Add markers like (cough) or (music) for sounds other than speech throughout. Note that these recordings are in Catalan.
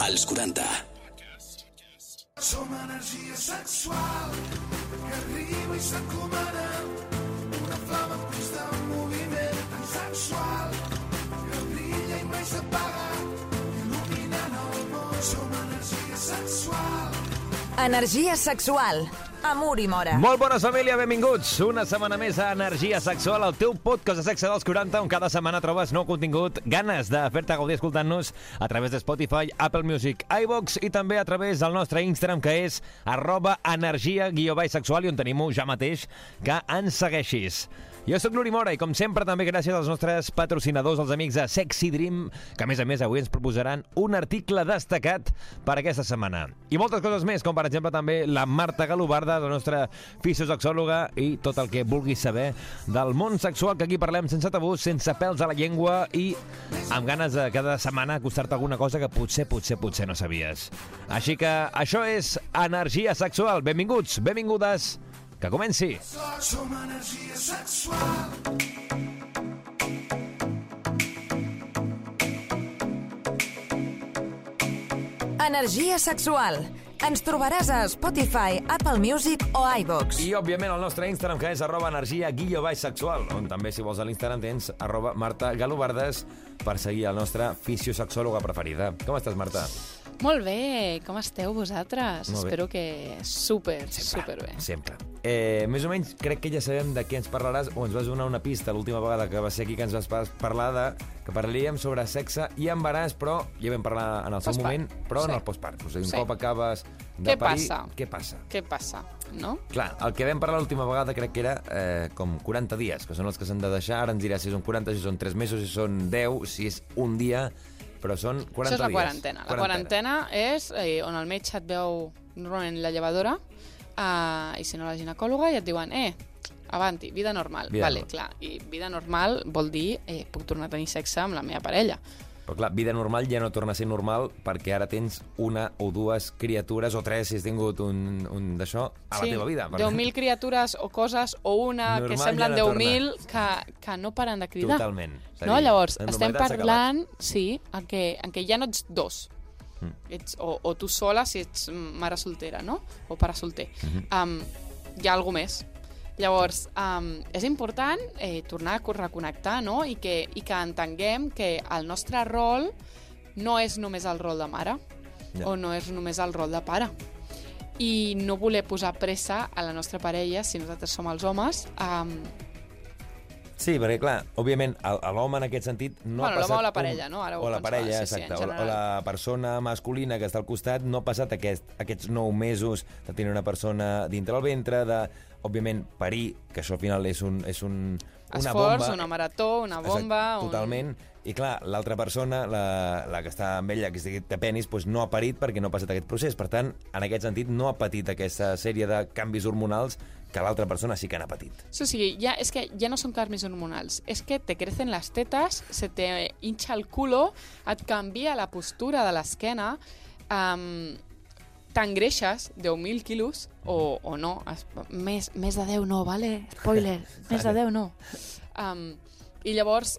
Als 40. Som energia sexual que arriba i s'encomana una flama en constant moviment tan sexual que brilla i mai s'apaga il·luminant el món som energia sexual Energia sexual. Amor i mora. Molt bones, família, benvinguts. Una setmana més a Energia Sexual, el teu podcast de sexe dels 40, on cada setmana trobes nou contingut, ganes de fer-te gaudir escoltant-nos a través de Spotify, Apple Music, iVox i també a través del nostre Instagram, que és arroba energia guió sexual i on tenim ja mateix que ens segueixis. Jo sóc l'Uri Mora i, com sempre, també gràcies als nostres patrocinadors, els amics de Sexy Dream, que, a més a més, avui ens proposaran un article destacat per aquesta setmana. I moltes coses més, com, per exemple, també la Marta Galobarda, la nostra fisiosexòloga, i tot el que vulguis saber del món sexual, que aquí parlem sense tabús, sense pèls a la llengua i amb ganes de cada setmana acostar-te alguna cosa que potser, potser, potser no sabies. Així que això és Energia Sexual. Benvinguts, benvingudes, que comenci! som energia sexual Energia sexual. Ens trobaràs a Spotify, Apple Music o iVox. I, òbviament, el nostre Instagram, que és arroba energia guió baix sexual, on també, si vols, a l'Instagram tens arroba Marta Galobardes per seguir el nostre fisiosexòloga preferida. Com estàs, Marta? Molt bé, com esteu vosaltres? Espero que super, super bé. Sempre. Eh, més o menys crec que ja sabem de què ens parlaràs o ens vas donar una pista l'última vegada que va ser aquí que ens vas pa- parlar de que parlaríem sobre sexe i embaràs, però ja vam parlar en el seu moment, però Sí. en el postpart. O sigui, un Sí. cop acabes de Què parir... passa? Què passa? Què passa, no? Clar, el que vam parlar l'última vegada crec que era eh, com 40 dies, que són els que s'han de deixar. Ara ens dirà si són 40, si són 3 mesos, si són 10, si és un dia, però són 40 Això és la dies. quarantena. La quarantena és eh, on el metge et veu normalment la llevadora eh, i si no la ginecòloga i et diuen eh, avanti, vida normal. Vida vale, normal. clar, i vida normal vol dir eh, puc tornar a tenir sexe amb la meva parella. Però clar, vida normal ja no torna a ser normal perquè ara tens una o dues criatures o tres si has tingut un, un d'això a la teva vida. Per 10.000 criatures o coses o una Normal que ja semblen no 10.000 que, que no paren de cridar. Totalment. No? Llavors, la estem parlant, sí, en què, en què ja no ets dos. Mm. Ets, o, o tu sola si ets mare soltera, no? O pare solter. Mhm. um, hi ha alguna més. Llavors, um, és important eh, tornar a co- reconnectar no? I, que, i que entenguem que el nostre rol no és només el rol de mare Ja. o no és només el rol de pare i no voler posar pressa a la nostra parella si nosaltres som els homes um, Sí, perquè clar, òbviament, l'home en aquest sentit no Bueno, ha passat... l'home o la parella, no? Ara o la parella, sí, sí, exacte. en o, la, o la persona masculina que està al costat no ha passat aquest, aquests nou mesos de tenir una persona dintre el ventre, de, òbviament, parir, que això al final és un, és un, una esforç, bomba. una marató, una bomba... Exacte, totalment. I clar, l'altra persona, la, la que està amb ella, que estigui de penis, doncs no ha parit perquè no ha passat aquest procés. Per tant, en aquest sentit, no ha patit aquesta sèrie de canvis hormonals que l'altra persona sí que n'ha patit. Sí, sí, ya, es que ya no son cambios hormonals, es que te crecen las tetas, se te hincha el culo, et canvia la postura de l'esquena, um, t'engreixes 10.000 quilos, o, o no, es, més, més de 10 no, vale? Spoiler, (laughs) més de 10 no. Um, I llavors,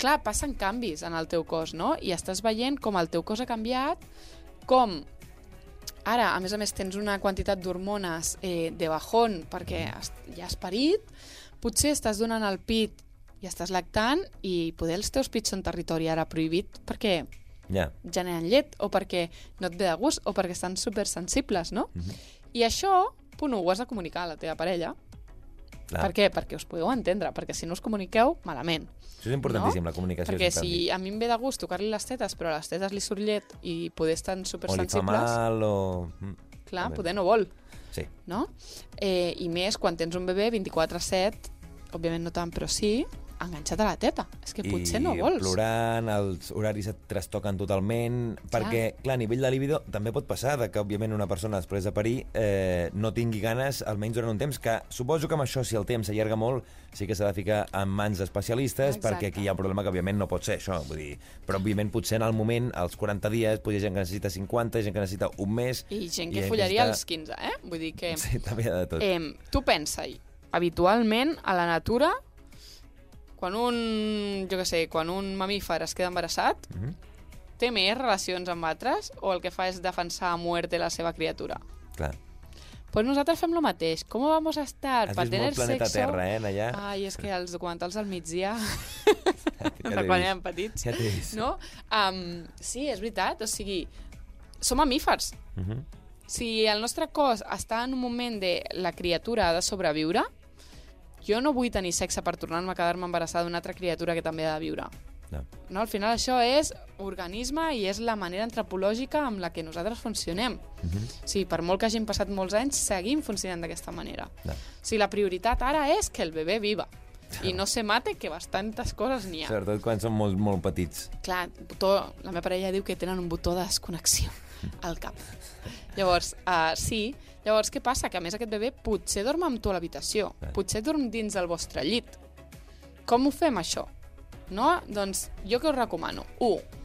clar, passen canvis en el teu cos, no? I estàs veient com el teu cos ha canviat, com ara, a més a més, tens una quantitat d'hormones eh, de bajón perquè has, ja has parit, potser estàs donant el pit i estàs lactant i poder els teus pits són territori ara prohibit perquè Ja. generen llet o perquè no et ve de gust o perquè estan supersensibles, no? Mhm. I això, punt 1, ho has de comunicar a la teva parella. Clar. Per què? Perquè us podeu entendre, perquè si no us comuniqueu, malament. Això és importantíssim, no? la comunicació. Perquè si a mi em ve de gust tocar-li les tetes, però a les tetes li surt llet i poder estar O li fa supersensibles, mal o... Mm, clar, poder no vol Sí. no? Eh, I més quan tens un bebè 24-7, òbviament no tant, però sí, enganxat a la teta. És que potser I no vols. plorant, els horaris et trastoquen totalment, perquè, clar, a nivell de libido també pot passar de que, òbviament, una persona després de parir eh, no tingui ganes, almenys durant un temps, que suposo que amb això, si el temps s'allarga molt, sí que s'ha de ficar en mans d'especialistes, Exacte. perquè aquí hi ha un problema que, òbviament, no pot ser això. Vull dir, però, òbviament, potser en el moment, als 40 dies, potser hi ha gent que necessita 50, gent que necessita un mes... I gent i que gent follaria necessita- als 15, eh? Vull dir que... Sí, també hi ha de tot. Eh, tu pensa-hi, habitualment a la natura, quan un, jo què sé, quan un mamífer es queda embarassat, Mhm. té més relacions amb altres o el que fa és defensar a muerte la seva criatura? Clar. Pues nosaltres fem lo mateix. Com vamos a estar? Has tener molt Planeta sexo? Terra, eh, allà? Ai, és que els documentals al migdia, (laughs) (laughs) Ja quan érem petits, Ja t'he vist. no? Um, sí, és veritat, o sigui, som mamífers. Mhm. Si el nostre cos està en un moment de la criatura ha de sobreviure, jo no vull tenir sexe per tornar-me a quedar-me embarassada d'una altra criatura que també ha de viure. No. No, al final això és organisme i és la manera antropològica amb la que nosaltres funcionem. Mhm. Sí, per molt que hagin passat molts anys, seguim funcionant d'aquesta manera. No. O sigui, la prioritat ara és que el bebè viva i no se mate, que bastantes coses n'hi ha. Sobretot quan són molt, molt petits. Clar, botó, la meva parella diu que tenen un botó de desconnexió (laughs) al cap. Llavors, uh, sí, llavors què passa? Que a més aquest bebè potser dorm amb tu a l'habitació, potser dorm dins del vostre llit. Com ho fem, això? No? Doncs jo què us recomano? 1.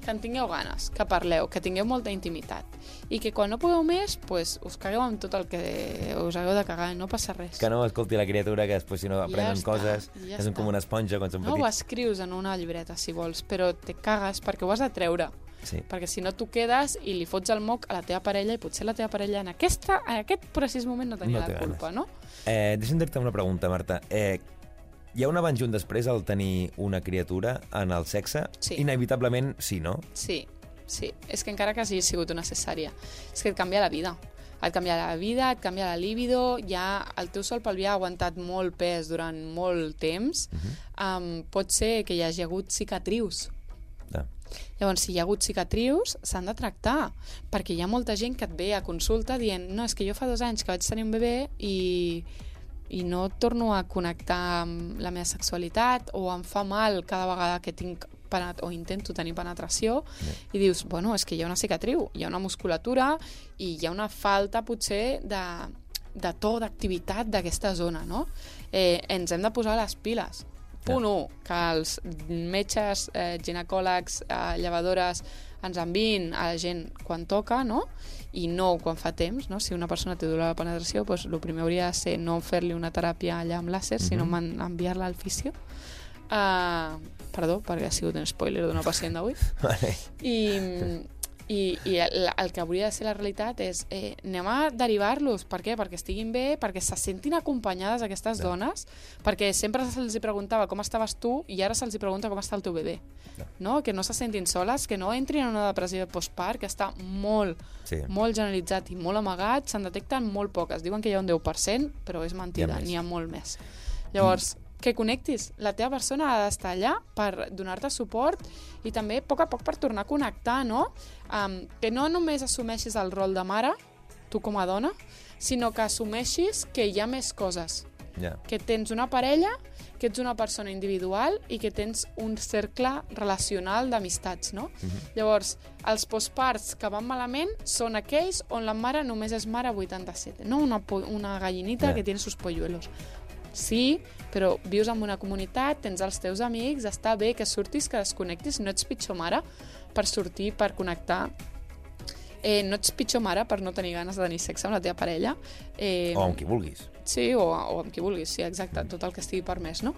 Que en tingueu ganes, que parleu, que tingueu molta intimitat. I que quan no pugueu més, pues, us cagueu amb tot el que us hagueu de cagar, no passa res. Que no escolti la criatura, que després si no aprenen està, coses, ja que són està. com una esponja quan són No ho petits. escrius en una llibreta, si vols, però te cagues perquè ho has de treure. Sí. perquè si no tu quedes i li fots el moc a la teva parella i potser la teva parella en, aquesta, en aquest precís moment no tenia No la culpa, no? Eh, deixa'm dir-te una pregunta, Marta. Eh, hi ha un abans i un després al tenir una criatura en el sexe? Sí. Inevitablement sí, no? Sí, sí. És que encara que hagi sigut una cesària, és que et canvia la vida. Et canvia la vida, et canvia la líbido, ja el teu sol pelvià ha aguantat molt pes durant molt temps, um, pot ser que hi hagi hagut cicatrius No. Llavors, si hi ha hagut cicatrius, s'han de tractar, perquè hi ha molta gent que et ve a consulta dient no, és que jo fa dos anys que vaig tenir un bebè i, i no torno a connectar amb la meva sexualitat o em fa mal cada vegada que tinc penet o intento tenir penetració i dius, bueno, és que hi ha una cicatriu, hi ha una musculatura i hi ha una falta potser de, de to, d'activitat d'aquesta zona, no? Eh, ens hem de posar les piles. Punt 1, que els metges, eh, ginecòlegs, eh, llevadores ens enviïn a la gent quan toca, no? I no quan fa temps, no? Si una persona té dolor la penetració, doncs el primer hauria de ser no fer-li una teràpia allà amb làser, sinó man- enviar-la al fisio. Uh, perdó, perquè ha sigut un spoiler d'una pacient d'avui. (laughs) Vale. I, i, i el, el que hauria de ser la realitat és eh, anem a derivar-los. Per què? Perquè estiguin bé, perquè se sentin acompanyades aquestes Ja. dones, perquè sempre se'ls preguntava com estaves tu i ara se'ls pregunta com està el teu bebè. Ja. No? Que no se sentin soles, que no entrin en una depressió postpart, que està molt, Sí. molt generalitzat i molt amagat, se'n detecten molt poques. Diuen que hi ha un 10%, però és mentida, n'hi ha molt més. Llavors, que connectis. La teva persona ha d'estar allà per donar-te suport i també a poc a poc per tornar a connectar, no? Um, que no només assumeixis el rol de mare, tu com a dona, sinó que assumeixis que hi ha més coses. Ja. Que tens una parella, que ets una persona individual i que tens un cercle relacional d'amistats, no? Llavors, els postparts que van malament són aquells on la mare només és mare 87, no una, una gallinita Ja. que tiene sus polluelos. Sí, però vius en una comunitat, tens els teus amics, està bé que surtis, que desconnectis, no ets pitjor mare per sortir, per connectar. Eh, no ets pitjor mare per no tenir ganes de tenir sexe amb la teva parella. Eh, O amb qui vulguis. Sí, o, o amb qui vulguis, sí, exacte, tot el que estigui permès, no?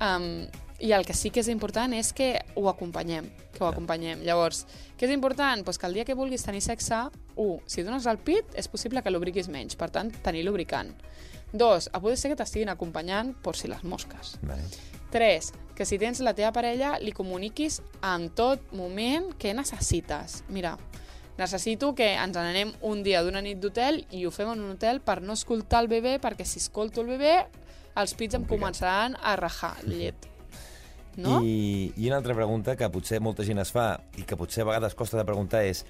Um, I el que sí que és important és que ho acompanyem, que ho acompanyem. Llavors, què és important? Pues que el dia que vulguis tenir sexe, un, si dones el pit, és possible que lubriquis menys, per tant, tenir lubricant. Dos, a poder ser que t'estiguin acompanyant por si les mosques. Vale. 3. Que si tens la teva parella, li comuniquis en tot moment què necessites. Mira, necessito que ens n'anem un dia d'una nit d'hotel i ho fem en un hotel per no escoltar el bebè, perquè si escolto el bebè, els pits em començaran a rajar llet. No? I, I una altra pregunta que potser molta gent es fa i que potser a vegades costa de preguntar és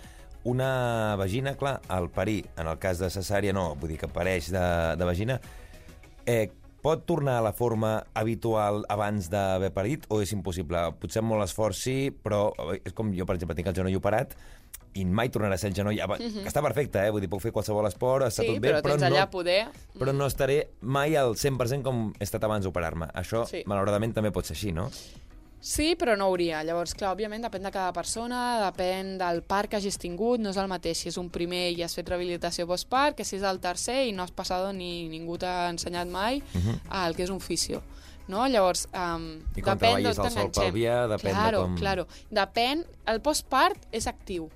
una vagina, clar, al parir, en el cas de cesària no, vull dir que apareix de, de vagina, eh, pot tornar a la forma habitual abans d'haver parit o és impossible? Potser amb molt esforç sí, però eh, és com jo, per exemple, tinc el genoll operat i mai tornarà a ser el genoll... aba- que està perfecte, eh? Vull dir, puc fer qualsevol esport, està sí, tot bé, però allà no, poder... però no estaré mai al 100% com he estat abans d'operar-me. Això, Sí. malauradament, també pot ser així, no? Sí, però no hauria. Llavors, clar, òbviament depèn de cada persona, depèn del part que hagis tingut, no és el mateix si és un primer i has fet rehabilitació postpart que si és el tercer i no has passat ni ningú t'ha ensenyat mai el que és un fisio. no? Llavors, um, I com depèn treballis el sol dia, depèn de claro, com- Claro, depèn... El postpart és actiu,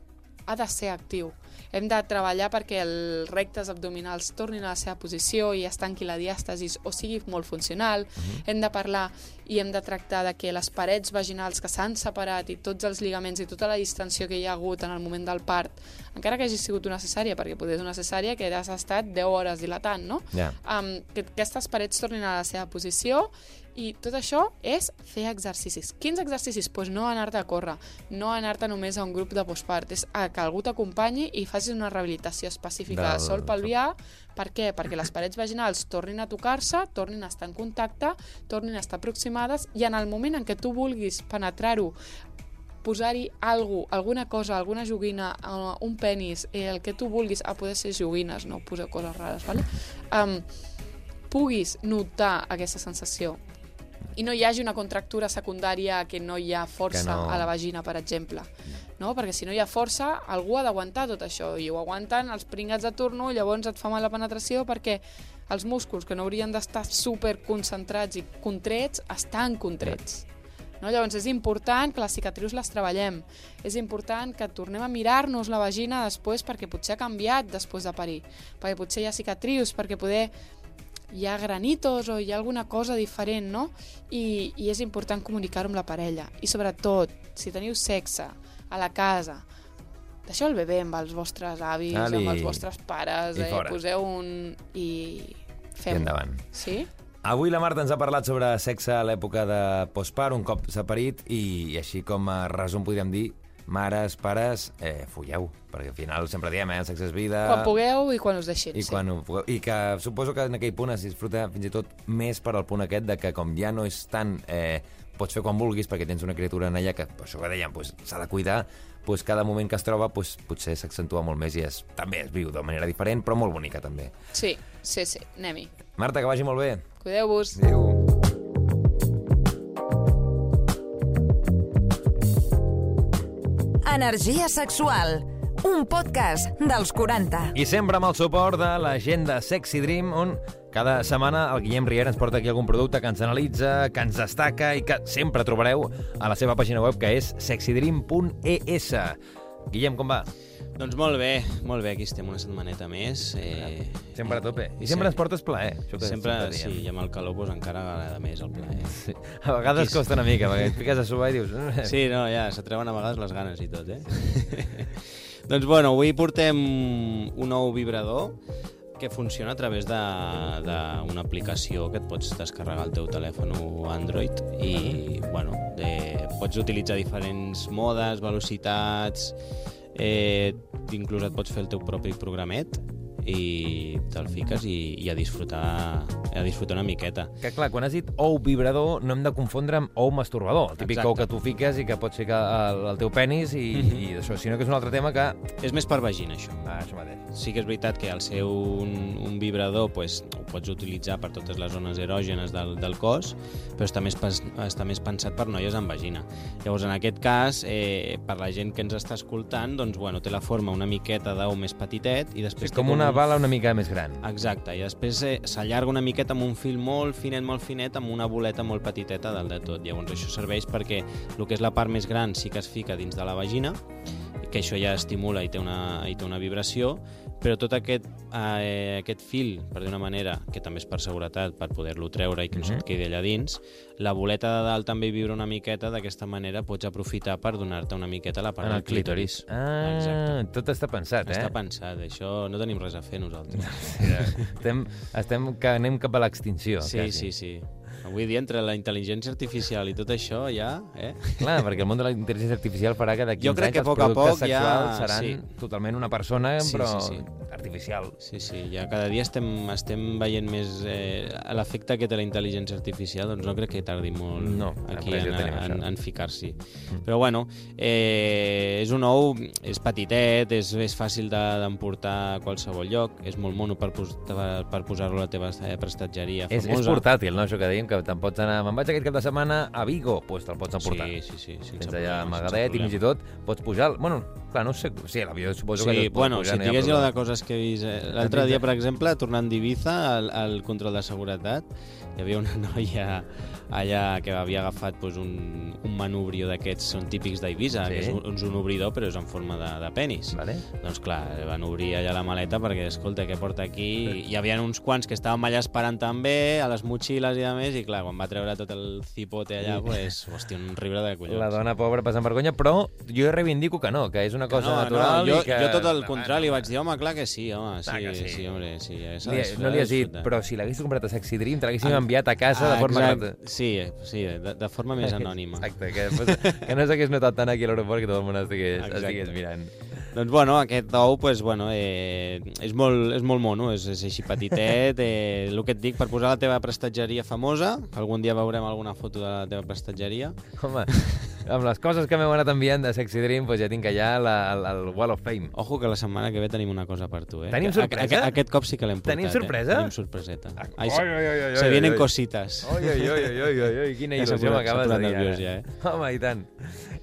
ha de ser actiu. Hem de treballar perquè els rectes abdominals tornin a la seva posició i es tanqui la diàstasis o sigui molt funcional. Mhm. Hem de parlar i hem de tractar de que les parets vaginals que s'han separat i tots els lligaments i tota la distensió que hi ha hagut en el moment del part, encara que hagi sigut una cesària, perquè poder ser una cesària que has estat 10 hores dilatant, no? Ja. um, que aquestes parets tornin a la seva posició i tot això és fer exercicis. Quins exercicis? Doncs pues no anar-te a córrer, no anar-te només a un grup de postpart, és a que algú t'acompanyi i facis una rehabilitació específica Del- de sol pelvià. Per què? Perquè les parets vaginals tornin a tocar-se, tornin a estar en contacte, tornin a estar aproximades i en el moment en què tu vulguis penetrar-ho posar-hi algú, alguna cosa, alguna joguina, uh, un penis, eh, el que tu vulguis, a poder ser joguines, no poseu coses rares, ¿vale? um, puguis notar aquesta sensació i no hi hagi una contractura secundària que no hi ha força Que no- a la vagina, per exemple. No? Perquè si no hi ha força, algú ha d'aguantar tot això i ho aguanten els pringats de turno, llavors et fa mal la penetració perquè els músculs que no haurien d'estar super concentrats i contrets estan contrets. No? Llavors és important que les cicatrius les treballem. És important que tornem a mirar-nos la vagina després perquè potser ha canviat després de parir. Perquè potser hi ha cicatrius, perquè poder hi ha granitos o hi ha alguna cosa diferent, no? I, i és important comunicar-ho amb la parella. I sobretot, si teniu sexe a la casa, deixeu el bebè amb els vostres avis, Ali. amb els vostres pares, I eh? fora. poseu un... i fem I endavant. Sí? Avui la Marta ens ha parlat sobre sexe a l'època de postpart, un cop s'ha parit, i, i així com a resum podríem dir, mares, pares, eh, folleu, perquè al final sempre diem, eh, el sexe és vida... Quan pugueu i quan us deixin, I, sí. quan pugueu. I que suposo que en aquell punt es disfruta fins i tot més per al punt aquest de que com ja no és tant... Eh, pots fer quan vulguis perquè tens una criatura en ella que, per això que dèiem, pues, s'ha de cuidar, pues, cada moment que es troba pues, potser s'accentua molt més i és, també es viu de manera diferent, però molt bonica també. Sí, sí, sí, anem-hi. Marta, que vagi molt bé. Cuideu-vos. Adéu. Energia sexual, un podcast dels 40. I sempre amb el suport de l'agenda Sexy Dream, on cada setmana el Guillem Riera ens porta aquí algun producte que ens analitza, que ens destaca i que sempre trobareu a la seva pàgina web, que és sexydream.es. Guillem, com va? Doncs molt bé, molt bé, aquí estem una setmaneta més. Eh, Sempre a tope. I sempre ens portes plaer. Això que Sempre, sí, i amb el calor pues, encara agrada més el plaer. Sí. A vegades costa una mica, perquè et fiques a suar i dius... "Eh, Sí, no, ja, s'atreuen a vegades les ganes i tot, eh? (laughs) doncs bueno, avui portem un nou vibrador que funciona a través d'una aplicació que et pots descarregar al teu telèfon Android i, bueno, de, pots utilitzar diferents modes, velocitats, eh, inclús et pots fer el teu propi programet i te'l fiques i, i a disfrutar a disfrutar una miqueta. Que clar, quan has dit ou vibrador, no hem de confondre amb ou masturbador. El típic Exacte. ou que tu fiques i que pots ficar al, al teu penis i, Mhm. i això, sinó que és un altre tema que... És més per vagina, això. Ah, això mateix. Sí que és veritat que al ser un, un vibrador pues, ho pots utilitzar per totes les zones erògenes del, del cos, però està més, està més pensat per noies amb vagina. Llavors, en aquest cas, eh, per la gent que ens està escoltant, doncs, bueno, té la forma una miqueta d'ou més petitet i després És té com una un... bala una mica més gran. Exacte, i després eh, s'allarga una miqueta amb un fil molt finet, molt finet, amb una boleta molt petiteta dalt de tot. Llavors això serveix perquè el que és la part més gran sí que es fica dins de la vagina, que això ja estimula i té una, i té una vibració, però tot aquest, eh, aquest fil, per dir una manera, que també és per seguretat, per poder-lo treure i que no Mhm. se't quedi allà dins, la boleta de dalt també vibra una miqueta, d'aquesta manera pots aprofitar per donar-te una miqueta la part En el del clítoris. Ah, Exacte. tot està pensat, eh? Està pensat, això no tenim res a fer nosaltres. (laughs) estem, estem que anem cap a l'extinció. Sí, quasi. sí, sí. Avui dia, entre la intel·ligència artificial i tot això, ja... Eh? Clar, perquè el món de la intel·ligència artificial farà que d'aquí anys que a els poc a productes poc ja- sexuals seran sí. totalment una persona, Sí, però sí, sí. artificial. Sí, sí, ja cada dia estem, estem veient més eh, l'efecte que té la intel·ligència artificial, doncs no crec que tardi molt No, aquí ja en, en, això. en ficar-s'hi. Però bueno, eh, és un ou, és petitet, és, és fàcil de- d'emportar a qualsevol lloc, és molt mono per, per, per posar-lo a la teva eh, prestatgeria És, és famosa. portàtil, no? Això que dèiem, que te'n pots anar... Me'n vaig aquest cap de setmana a Vigo, doncs te'l pots emportar. Sí, sí, sí. sense Tens allà problema, amagadet i fins i tot pots pujar... Bueno, Clar, no sé... Sí, l'avió suposo que... Sí, tot pot bueno, pujar, si digués jo de coses que he vist... eh, L'altre dia, per exemple, tornant d'Ibiza, al, al control de seguretat, hi havia una (laughs) noia allà que havia agafat doncs, un, un manubrió d'aquests, són típics d'Ibiza, Sí. que és un, és un obridor però és en forma de, de penis. Vale. Doncs clar, van obrir allà la maleta perquè, escolta, què porta aquí? Hi havia uns quants que estàvem allà esperant també, a les motxilles i a més, i clar, quan va treure tot el cipote allà, pues, hòstia, un riure de collons. La dona pobra passant vergonya, però jo reivindico que no, que és una cosa no, natural no, jo, i que... jo tot el contrari, vaig dir, home, clar que sí, home, sí, que sí. sí. sí, home, sí. Li, no li has dit, però si l'haguessis comprat a Sexy Dream, te Ah, enviat a casa de forma... exacte. gratuïta. Sí, sí, de, de forma més anònima. Exacte, que, pues, que no s'hagués notat tant aquí a l'aeroport que tot el món estigués, Exacte. estigués mirant. Doncs bueno, aquest ou pues, bueno, eh, és, molt, és molt mono, és, és així petitet. Eh, el que et dic, per posar la teva prestatgeria famosa, algun dia veurem alguna foto de la teva prestatgeria. Home, amb les coses que m'heu anat enviant de Sexy Dream, pues ja tinc allà la, el, el Wall of Fame. Ojo que la setmana que ve tenim una cosa per tu, eh? Tenim sorpresa? Aquest, aquest cop sí que l'hem portat, Tenim sorpresa? Eh? Tenim sorpreseta. Ai, Oi, oi, oi, oi, se oi, vienen oi. cositas. Oi, oi, oi, oi, oi, oi, quina il·lusió m'acabes de dir nerviós ara. ja, eh? Home, i tant.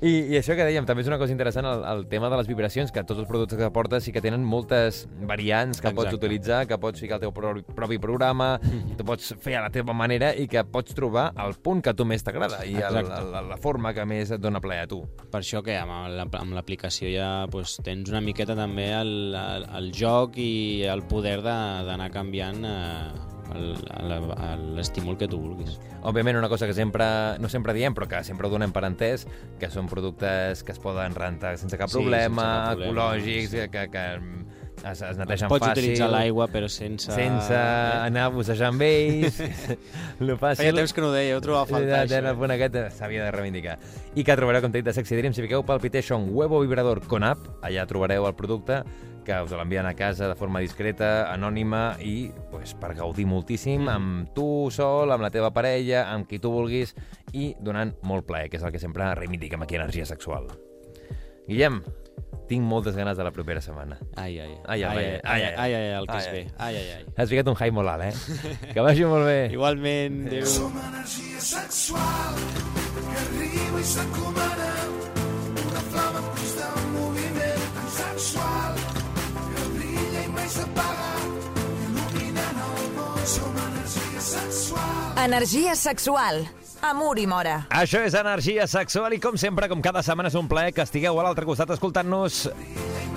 I, I això que dèiem, també és una cosa interessant, el, el tema de les vibracions, que tots els productes que portes sí que tenen moltes variants que pots Exacte. utilitzar, que pots ficar el teu propi, propi programa, Mm. que pots fer a la teva manera i que pots trobar el punt que a tu més t'agrada i el, el, la forma que més et dona plaer a tu. Per això que amb la- amb l'aplicació ja pues, tens una miqueta també el, el, el joc i el poder de- d'anar canviant eh, l'estímul que tu vulguis. Òbviament, una cosa que sempre, no sempre diem, però que sempre ho donem per entès, que són productes que es poden rentar sense cap Sí, problema, sense cap problema, ecològics, sí. que, que es, es netegen Pots fàcil. utilitzar l'aigua però sense... sense eh? anar a bussejar amb ells. (laughs) Lo fàcil... Feia temps que no ho deia, ho trobava a faltar, això. el punt aquest s'havia de reivindicar. I que trobareu, com t'he dit, de Sexy Dream. Si fiqueu Palpitation Huevo Vibrador con app, allà trobareu el producte que us l'envien a casa de forma discreta, anònima i pues, per gaudir moltíssim amb tu sol, amb la teva parella, amb qui tu vulguis i donant molt plaer, que és el que sempre reivindiquem aquí a Energia Sexual. Guillem, tinc moltes ganes de la propera setmana. Ai, ai, Ai, ai, ai, ai, ai, ai, ai, ai, el que ai, es ai. ve. Ai, ai, ai. Has ficat un high molt alt, eh? (laughs) Que vagi molt bé. Igualment, adéu. Som energia sexual que arriba i s'encomana una flama en constant moviment tan sexual que brilla i mai s'apaga il·luminant el món som energia sexual Energia sexual. Amor i mora. Això és Energia Sexual i com sempre, com cada setmana és un plaer que estigueu a l'altre costat escoltant-nos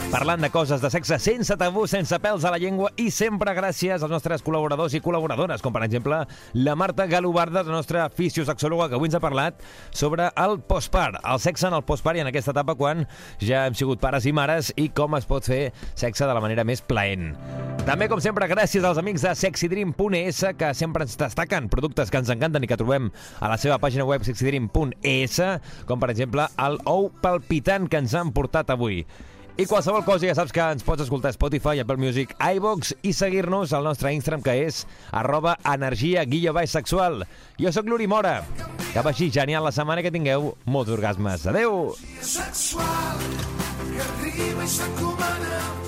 parlant de coses de sexe sense tabú, sense pèls a la llengua i sempre gràcies als nostres col·laboradors i col·laboradores, com per exemple la Marta Galobarda, la nostra fisiosexòloga, que avui ens ha parlat sobre el postpart, el sexe en el postpart i en aquesta etapa quan ja hem sigut pares i mares i com es pot fer sexe de la manera més plaent. També, com sempre, gràcies als amics de sexydream.es que sempre ens destaquen productes que ens encanten i que trobem a la seva pàgina web sexydream.es, com per exemple el ou palpitant que ens han portat avui. I qualsevol cosa ja saps que ens pots escoltar a Spotify, Apple Music, iVox i seguir-nos al nostre Instagram que és arroba energia guia baix sexual. Jo sóc l'Uri Mora. Que vagi genial la setmana que tingueu molts orgasmes. Adeu! sexual que arriba i s'encomana